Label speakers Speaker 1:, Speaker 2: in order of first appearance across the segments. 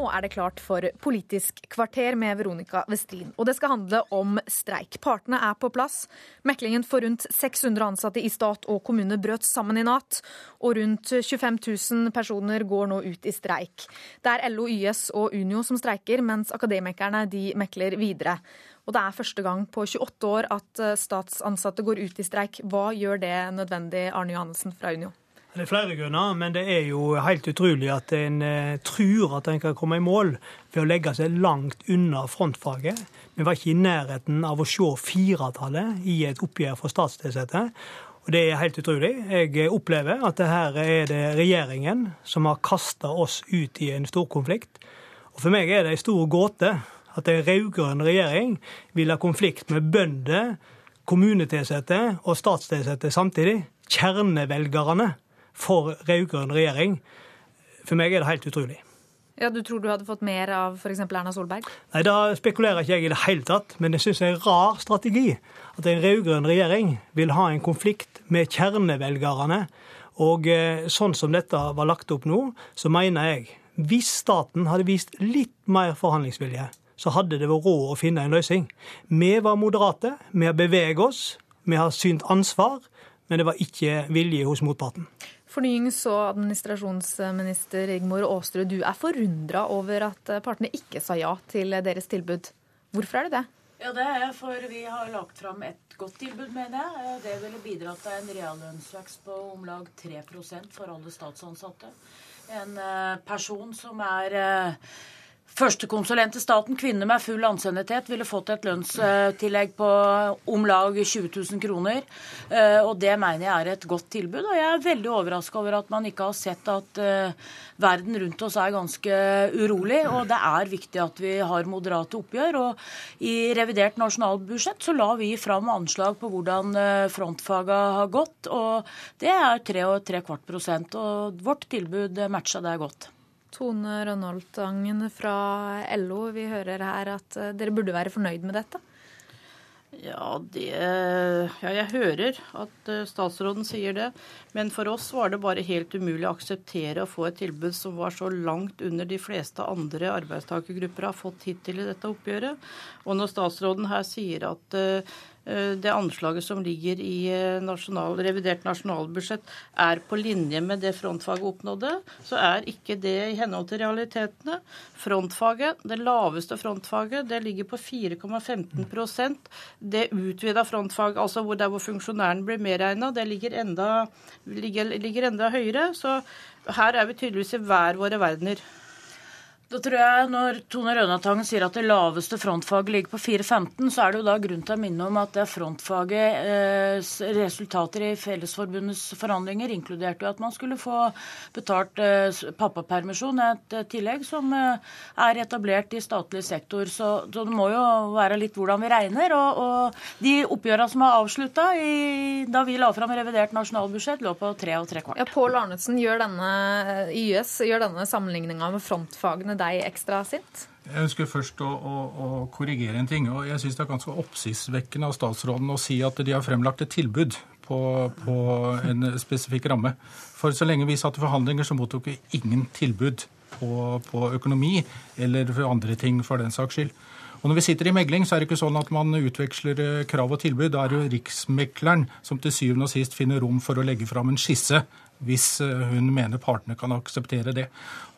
Speaker 1: nå er det klart for Politisk kvarter med Veronica Westrin. Og det skal handle om streik. Partene er på plass. Meklingen for rundt 600 ansatte i stat og kommune brøt sammen i natt. Og rundt 25 000 personer går nå ut i streik. Det er LO, YS og Unio som streiker, mens akademikerne de mekler videre. Og det er første gang på 28 år at statsansatte går ut i streik. Hva gjør det nødvendig, Arne Johannessen fra Unio?
Speaker 2: Det er flere grunner, men det er jo helt utrolig at en eh, tror at en kan komme i mål ved å legge seg langt unna frontfaget. Vi var ikke i nærheten av å se firetallet i et oppgjør for statstilsatte. Og det er helt utrolig. Jeg opplever at det her er det regjeringen som har kasta oss ut i en storkonflikt. Og for meg er det en stor gåte at en rød-grønn regjering vil ha konflikt med bønder, kommunetilsatte og statstilsatte samtidig. Kjernevelgerne for rød-grønn regjering. For meg er det helt utrolig.
Speaker 1: Ja, Du tror du hadde fått mer av f.eks. Erna Solberg?
Speaker 2: Nei, Da spekulerer ikke jeg i det hele tatt, men jeg syns det er en rar strategi at en rød-grønn regjering vil ha en konflikt med kjernevelgerne. Og eh, sånn som dette var lagt opp nå, så mener jeg hvis staten hadde vist litt mer forhandlingsvilje, så hadde det vært råd å finne en løsning. Vi var moderate, vi har beveget oss, vi har synt ansvar, men det var ikke vilje hos motparten.
Speaker 1: Fornyings- og administrasjonsminister Rigmor Aasrud, du er forundra over at partene ikke sa ja til deres tilbud. Hvorfor er det det?
Speaker 3: Ja, Det er for vi har lagt fram et godt tilbud, mener jeg. Det ville bidratt til en reallønnsvekst på om lag 3% for alle statsansatte. En eh, person som er eh, Førstekonsulent i staten, kvinne med full ansiennitet, ville fått et lønnstillegg på om lag 20 000 kroner. Eh, og det mener jeg er et godt tilbud. Og jeg er veldig overraska over at man ikke har sett at eh, verden rundt oss er ganske urolig. Og det er viktig at vi har moderate oppgjør. Og i revidert nasjonalbudsjett så la vi fram anslag på hvordan eh, frontfaga har gått. Og det er 3,3 prosent. Og vårt tilbud matcha det godt.
Speaker 1: Tone Rønholtangen fra LO, vi hører her at eh, dere burde være fornøyd med dette?
Speaker 4: Ja, det, ja, jeg hører at eh, statsråden sier det. Men for oss var det bare helt umulig å akseptere å få et tilbud som var så langt under de fleste andre arbeidstakergrupper har fått hittil i dette oppgjøret. Og når statsråden her sier at Eh, det anslaget som ligger i eh, nasjonal, revidert nasjonalbudsjett er på linje med det frontfaget oppnådde, så er ikke det i henhold til realitetene. Frontfaget, det laveste frontfaget, det ligger på 4,15% Det utvida frontfaget, altså hvor der hvor funksjonæren blir medregna, det ligger enda, ligger, ligger enda høyere. Så her er vi tydeligvis i hver våre verdener.
Speaker 3: Da tror jeg Når Tone Rønatangen sier at det laveste frontfaget ligger på 4,15, så er det jo da grunn til å minne om at det er frontfagets eh, resultater i Fellesforbundets forhandlinger inkluderte jo at man skulle få betalt eh, pappapermisjon, et eh, tillegg som er etablert i statlig sektor. Så, det må jo være litt hvordan vi regner. Og, og de oppgjørene som er avslutta da vi la fram revidert nasjonalbudsjett, lå på tre og tre kvart.
Speaker 1: Ja, Pål Arnesen, gjør denne, YS denne sammenligninga med frontfagene deg ekstra sint?
Speaker 5: Jeg ønsker først å, å, å korrigere en ting. og Jeg syns det er ganske oppsiktsvekkende av statsråden å si at de har fremlagt et tilbud på, på, en spesifikk ramme. For så lenge vi satt i forhandlinger, så mottok vi ingen tilbud på, på økonomi eller for andre ting, for den saks skyld. Og Når vi sitter i megling, så er det ikke sånn at man utveksler eh, krav og tilbud. Da er det jo Riksmekleren som til syvende og sist finner rom for å legge fram en skisse hvis eh, hun mener partene kan akseptere det.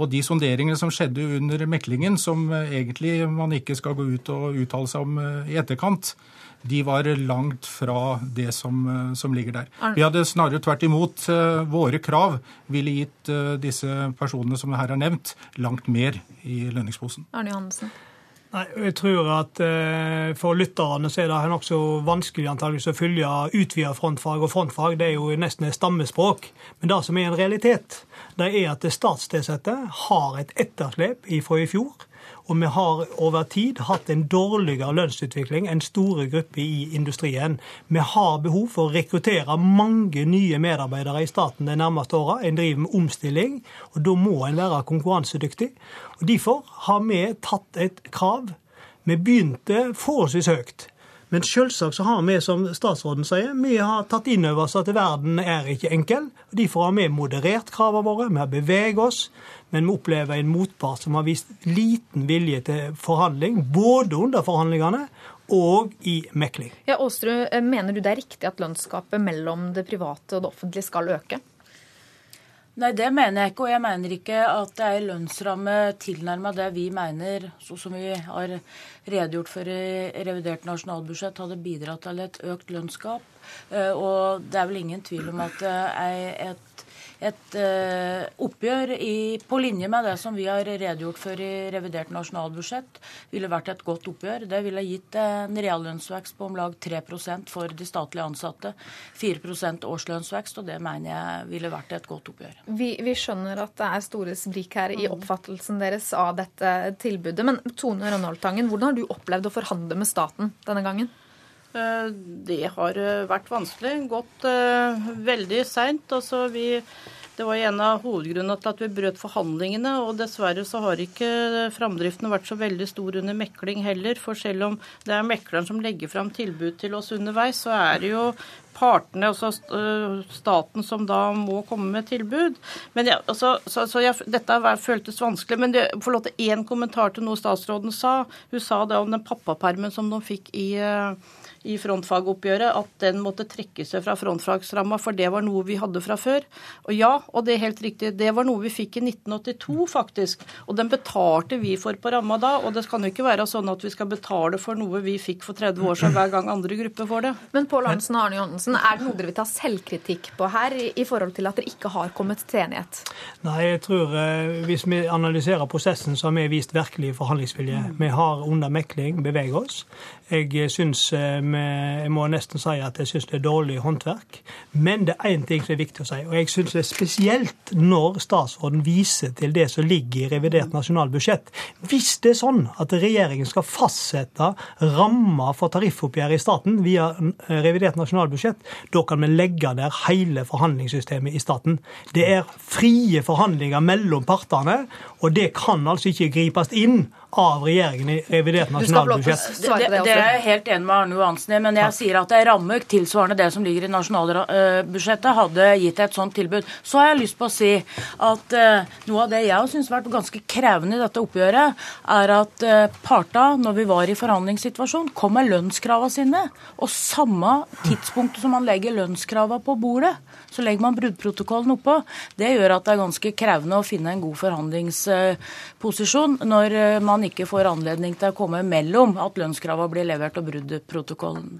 Speaker 5: Og de sonderingene som skjedde under meklingen, som eh, egentlig man ikke skal gå ut og uttale seg om i etterkant, de var langt fra det som, som, ligger der. Vi hadde snarere tvert imot. Våre krav ville gitt disse personene som her er nevnt, langt mer i lønningsposen.
Speaker 1: Arne Johannessen.
Speaker 2: Nei, jeg tror at eh, For lytterne så er det nokså vanskelig antageligvis å følge utvida frontfag. Og frontfag det er jo nesten et stammespråk. Men det som er en realitet, det er at det statstilsatte har et etterslep fra i fjor. Og vi har over tid hatt en dårligere lønnsutvikling enn store grupper i industrien. Vi har behov for å rekruttere mange nye medarbeidere i staten de nærmeste åra. En driver med omstilling, og da må en være konkurransedyktig. Og Derfor har vi tatt et krav. Vi begynte forholdsvis høyt. Men selvsagt så har vi, som statsråden sier, vi har tatt inn over oss at verden er ikke enkel. Derfor har vi moderert kravene våre, vi har beveget oss. Men vi opplever en motpart som har vist liten vilje til forhandling, både under forhandlingene og i mekling.
Speaker 1: Ja, Åstrud, mener du det er riktig at lønnsgapet mellom det private og det offentlige skal øke?
Speaker 3: Nei, det mener jeg ikke. Og jeg mener ikke at det er lønnsramme tilnærma det vi mener, som vi har redegjort for i revidert nasjonalbudsjett, hadde bidratt til et økt lønnsgap. Eh, og det er vel ingen tvil om at er et et uh, oppgjør i, på linje med det som vi har redegjort for i revidert nasjonalbudsjett, ville vært et godt oppgjør. Det ville gitt en reallønnsvekst på om lag 3% for de statlige ansatte. 4% årslønnsvekst, og det mener jeg ville vært et godt oppgjør.
Speaker 1: Vi, vi skjønner at det er store sprik her i oppfattelsen deres av dette tilbudet. Men Tone Rønnaaldtangen, hvordan har du opplevd å forhandle med staten denne gangen?
Speaker 4: Eh, det har eh, vært vanskelig. Gått uh, veldig seint. Altså, det var en av hovedgrunnene til at vi brøt forhandlingene. Og dessverre så har ikke framdriften vært så veldig stor under mekling heller. For selv om det er mekleren som legger fram tilbud til oss underveis, så er det jo partene, altså staten, som da må komme med tilbud. Men ja, altså, så, så jeg, Dette føltes vanskelig. Men det, til én kommentar til noe statsråden sa. Hun sa det om den pappapermen som de fikk i uh, i frontfagoppgjøret at den måtte trekke seg fra frontfagsramma, for det var noe vi hadde fra før. Og ja, og det er helt riktig, det var noe vi fikk i 1982, faktisk. Og den betalte vi for på ramma da, og det kan jo ikke være sånn at vi skal betale for noe vi fikk for 30 år siden hver gang andre grupper får det.
Speaker 1: Men Pål Arntzen og Arne Johannessen, er det noe dere vil ta selvkritikk på her, i forhold til at dere ikke har kommet til enighet?
Speaker 2: Nei, jeg tror eh, hvis vi analyserer prosessen, så har vi vist virkelig forhandlingsvilje. Vi har under mekling beveget oss. Jeg syns eh, jeg må nesten si at jeg syns det er dårlig håndverk. Men det er én ting som er viktig å si, og jeg syns det er spesielt når statsråden viser til det som ligger i revidert nasjonalbudsjett. Hvis det er sånn at regjeringen skal fastsette rammer for tariffoppgjøret i staten via revidert nasjonalbudsjett, da kan vi legge ned hele forhandlingssystemet i staten. Det er frie forhandlinger mellom partene, og det kan altså ikke gripes inn av regjeringen i revidert nasjonalbudsjett.
Speaker 3: Det, det, det, er jeg helt enig med Arne Johansen i, men jeg sier at det er rammer tilsvarende det som ligger i nasjonalbudsjettet, hadde gitt et sånt tilbud. Så har jeg lyst på å si at uh, noe av det jeg syns har vært ganske krevende i dette oppgjøret, er at uh, parta, når vi var i forhandlingssituasjon, kom med lønnskravene sine. Og samme tidspunkt som man legger lønnskravene på bordet, så legger man bruddprotokollen oppå. Det gjør at det er ganske krevende å finne en god forhandlingsposisjon når eh, man ikke får anledning til å komme mellom at lønnskravene blir levert og bruddprotokollen.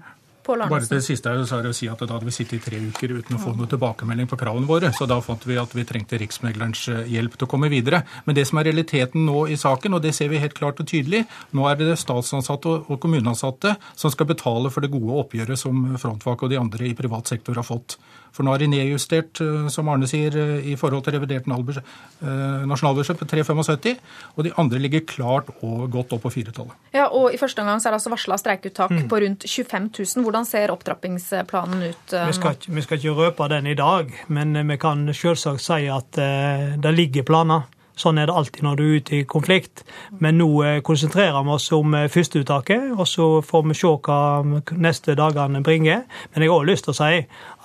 Speaker 5: Bare det siste så er det å si at Da hadde vi sittet i tre uker uten å få noe tilbakemelding på kravene våre. Så da fant vi at vi trengte Riksmeglerens eh, hjelp til å komme videre. Men det som er realiteten nå i saken, og det ser vi helt klart og tydelig, nå er det statsansatte og kommuneansatte som skal betale for det gode oppgjøret som Frontfag og de andre i privat sektor har fått. For nå er de nedjustert, eh, som Arne sier, eh, i forhold til revidert nasjonalbudsjett på 3,75, og de andre ligger klart og godt opp på firetallet.
Speaker 1: Ja, og I første omgang er det altså varsla streikeuttak mm. på rundt 25 000. Hvordan ser opptrappingsplanen ut?
Speaker 2: Vi skal, ikke, vi skal, ikke røpe den i dag, men vi kan selvsagt si at uh, det ligger planer. Sånn er det alltid når du er ute i konflikt. Men nå eh, konsentrerer vi oss om eh, førsteuttaket, og så får vi se hva neste dagene bringer. Men jeg har òg lyst til å si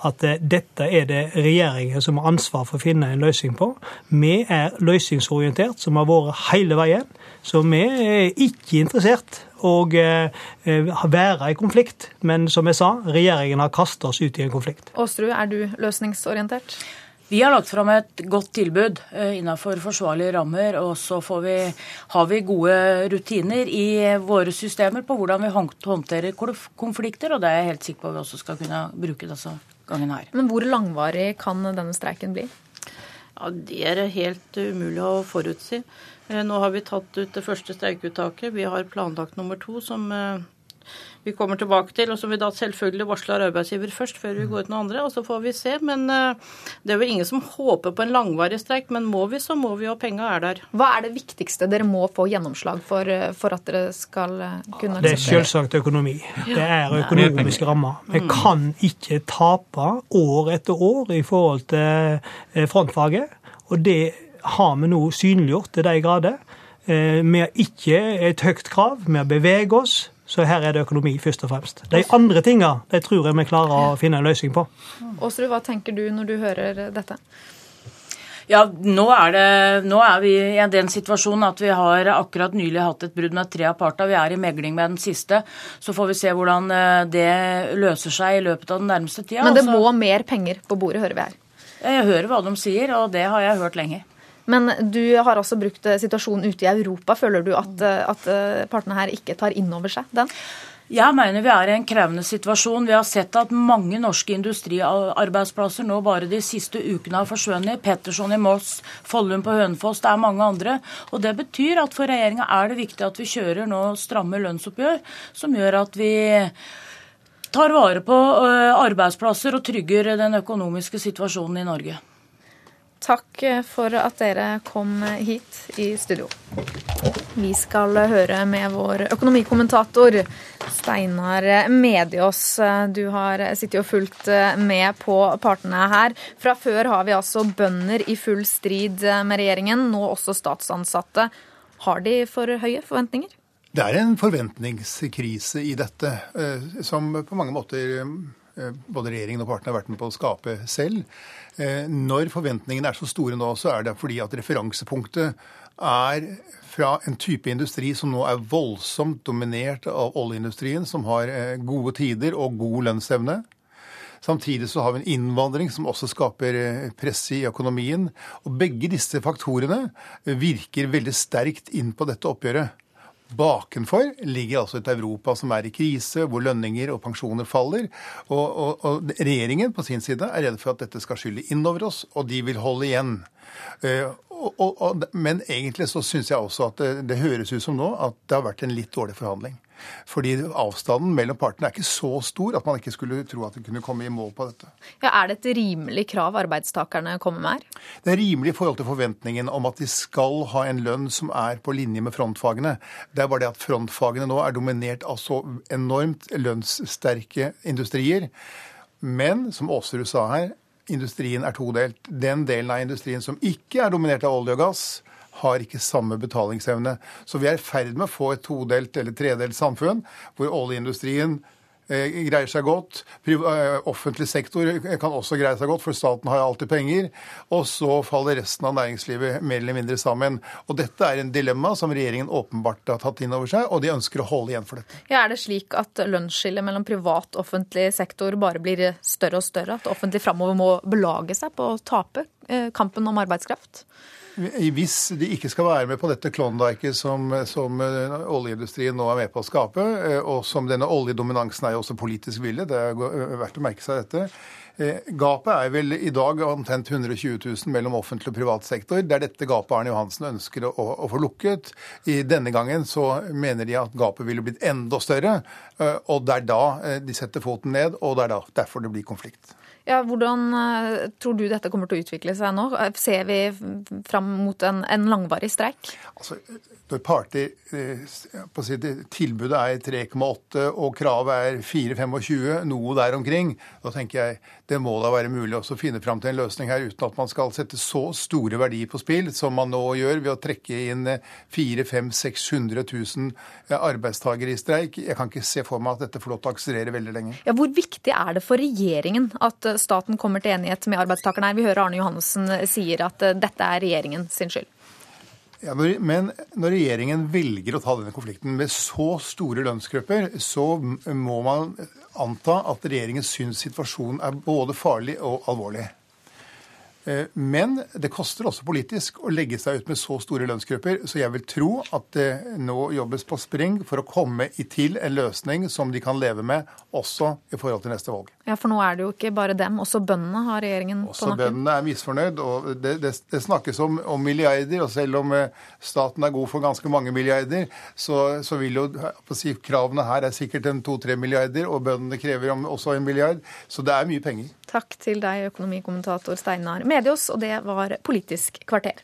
Speaker 2: at eh, dette er det regjeringen som har ansvar for å finne en løsning på. Vi er løsningsorientert, som har vært hele veien. Så vi er ikke interessert å være i konflikt. Men som jeg sa, regjeringen har kastet oss ut i en konflikt.
Speaker 1: Aasrud, er du løsningsorientert?
Speaker 3: Vi har lagt fram et godt tilbud eh, innenfor forsvarlige rammer. Og så vi, har vi gode rutiner i våre systemer på hvordan vi håndterer konflikter. Og det er jeg helt sikker på vi også skal kunne bruke denne gangen her.
Speaker 1: Men hvor langvarig kan denne streiken bli?
Speaker 4: Ja, Det er helt umulig å forutsi. Eh, nå har vi tatt ut det første streikeuttaket. Vi har planlagt nummer to, som eh, vi kommer tilbake til, og så vil da selvfølgelig varsler arbeidsgiver først, før vi går ut noen andre, og så får vi se. Men eh, det er vel ingen som håper på en langvarig streik, men må vi, så må vi, og penga er der.
Speaker 1: Hva er det viktigste dere må få gjennomslag for, eh, for at dere skal eh, kunne
Speaker 2: Det er selvsagt økonomi. Det er økonomiske rammer. Vi mm. kan ikke tape år etter år i forhold til frontfaget, og det har vi nå synliggjort til de grader. Vi har ikke et høyt krav, vi har beveget oss. Så her er det økonomi, først og fremst. De andre tinga de tror jeg vi klarer å finne en løsning på.
Speaker 1: Aasrud, hva tenker du når du hører dette?
Speaker 3: Ja, nå er, det, nå er, vi i den situasjonen at vi har akkurat nylig hatt et brudd med tre av partene. Vi er i megling med den siste. Så får vi se hvordan eh, det løser seg i løpet av den nærmeste tida.
Speaker 1: Men det
Speaker 3: Også,
Speaker 1: må mer penger på bordet, hører vi her.
Speaker 3: jeg hører hva de sier, og det har jeg hørt lenge.
Speaker 1: Men du har også brukt eh, situasjonen ute i Europa. Føler du at, eh, at partene her ikke tar inn over seg den?
Speaker 3: Jeg mener vi er i en krevende situasjon. Vi har sett at mange norske industriarbeidsplasser nå bare de siste ukene har forsvunnet. Petterson i Moss, Follum på Hønefoss, det er mange andre. Og Det betyr at for regjeringa er det viktig at vi kjører nå stramme lønnsoppgjør, som gjør at vi tar vare på arbeidsplasser og trygger den økonomiske situasjonen i Norge.
Speaker 1: Takk for at dere kom hit i studio. Vi skal høre med vår økonomikommentator Steinar Mediås. Du har sittet og fulgt med på partene her. Fra før har vi altså bønder i full strid med regjeringen, nå også statsansatte. Har de for høye forventninger?
Speaker 6: Det er en forventningskrise i dette, som på mange måter både regjeringen og partene har vært med på å skape selv. Når forventningene er så store nå, så er det fordi at referansepunktet er fra en type industri som nå er voldsomt dominert av oljeindustrien, som har gode tider og god lønnsevne. Samtidig så har vi en innvandring som også skaper press i økonomien. Og begge disse faktorene virker veldig sterkt inn på dette oppgjøret. Bakenfor ligger altså et Europa som er i krise, hvor lønninger og pensjoner faller. Og, og, og regjeringen på sin side er redd for at dette skal skylle innover oss, og de vil holde igjen. Uh, og, men egentlig så syns jeg også at det, det høres ut som nå at det har vært en litt dårlig forhandling. Fordi avstanden mellom partene er ikke så stor at man ikke skulle tro at de kunne komme i mål på dette.
Speaker 1: Ja, Er det et rimelig krav arbeidstakerne kommer med her?
Speaker 6: Det er rimelig i forhold til forventningen om at de skal ha en lønn som er på linje med frontfagene. Det er bare det at frontfagene nå er dominert av så enormt lønnssterke industrier. Men som Aasrud sa her, industrien er todelt. Den delen av industrien som ikke er dominert av olje og gass, har ikke samme betalingsevne. Så vi er i ferd med å få et todelt eller tredelt samfunn, hvor oljeindustrien greier seg godt. Offentlig sektor kan også greie seg godt, for staten har alltid penger. Og så faller resten av næringslivet mer eller mindre sammen. Og dette er en dilemma som regjeringen åpenbart har tatt inn over seg, og de ønsker å holde igjen for dette.
Speaker 1: Ja, Er det slik at lønnsskillet mellom privat og offentlig sektor bare blir større og større? At offentlig framover må belage seg på å tape kampen om arbeidskraft?
Speaker 6: Hvis de ikke skal være med på dette klondyket som, som, oljeindustrien nå er med på å skape, og som denne oljedominansen er jo også politisk villig, det er verdt å merke seg dette. Gapet er vel i dag omtrent 120 000 mellom offentlig og privat sektor. Det er dette gapet Arne Johansen ønsker å, å, få lukket. I denne gangen så mener de at gapet ville blitt enda større. Og det er da de setter foten ned, og det er da derfor det blir konflikt.
Speaker 1: Ja, Hvordan tror du dette kommer til å utvikle seg nå? Ser vi fram mot en, en langvarig streik?
Speaker 6: Altså, når parter Tilbudet er 3,8 og kravet er 4,25, noe der omkring, da tenker jeg det må da være mulig også å finne fram til en løsning her uten at man skal sette så store verdier på spill som man nå gjør ved å trekke inn 400 600 000 arbeidstakere i streik. Jeg kan ikke se for meg at dette får lov til å akselerere veldig lenge.
Speaker 1: Ja, Hvor viktig er det for regjeringen at staten kommer til enighet med arbeidstakerne her? Vi hører Arne Johannessen sier at dette er regjeringen sin skyld.
Speaker 6: Ja, men når regjeringen velger å ta denne konflikten med så store lønnsgrupper, så må man anta at regjeringen syns situasjonen er både farlig og alvorlig. Men det koster også politisk å legge seg ut med så store lønnsgrupper, så jeg vil tro at det nå jobbes på spring for å komme til en løsning som de kan leve med, også i forhold til neste valg.
Speaker 1: Ja, For nå er det jo ikke bare dem, også bøndene har regjeringen
Speaker 6: også
Speaker 1: på nakken?
Speaker 6: Også bøndene er misfornøyd. og det, det, det snakkes om, om, milliarder, og selv om staten er god for ganske mange milliarder, så, så vil jo si, kravene her er sikkert en to-tre milliarder, og bøndene krever også en milliard. Så det er mye penger.
Speaker 1: Takk til deg, økonomikommentator Steinar Medios, og det var Politisk kvarter.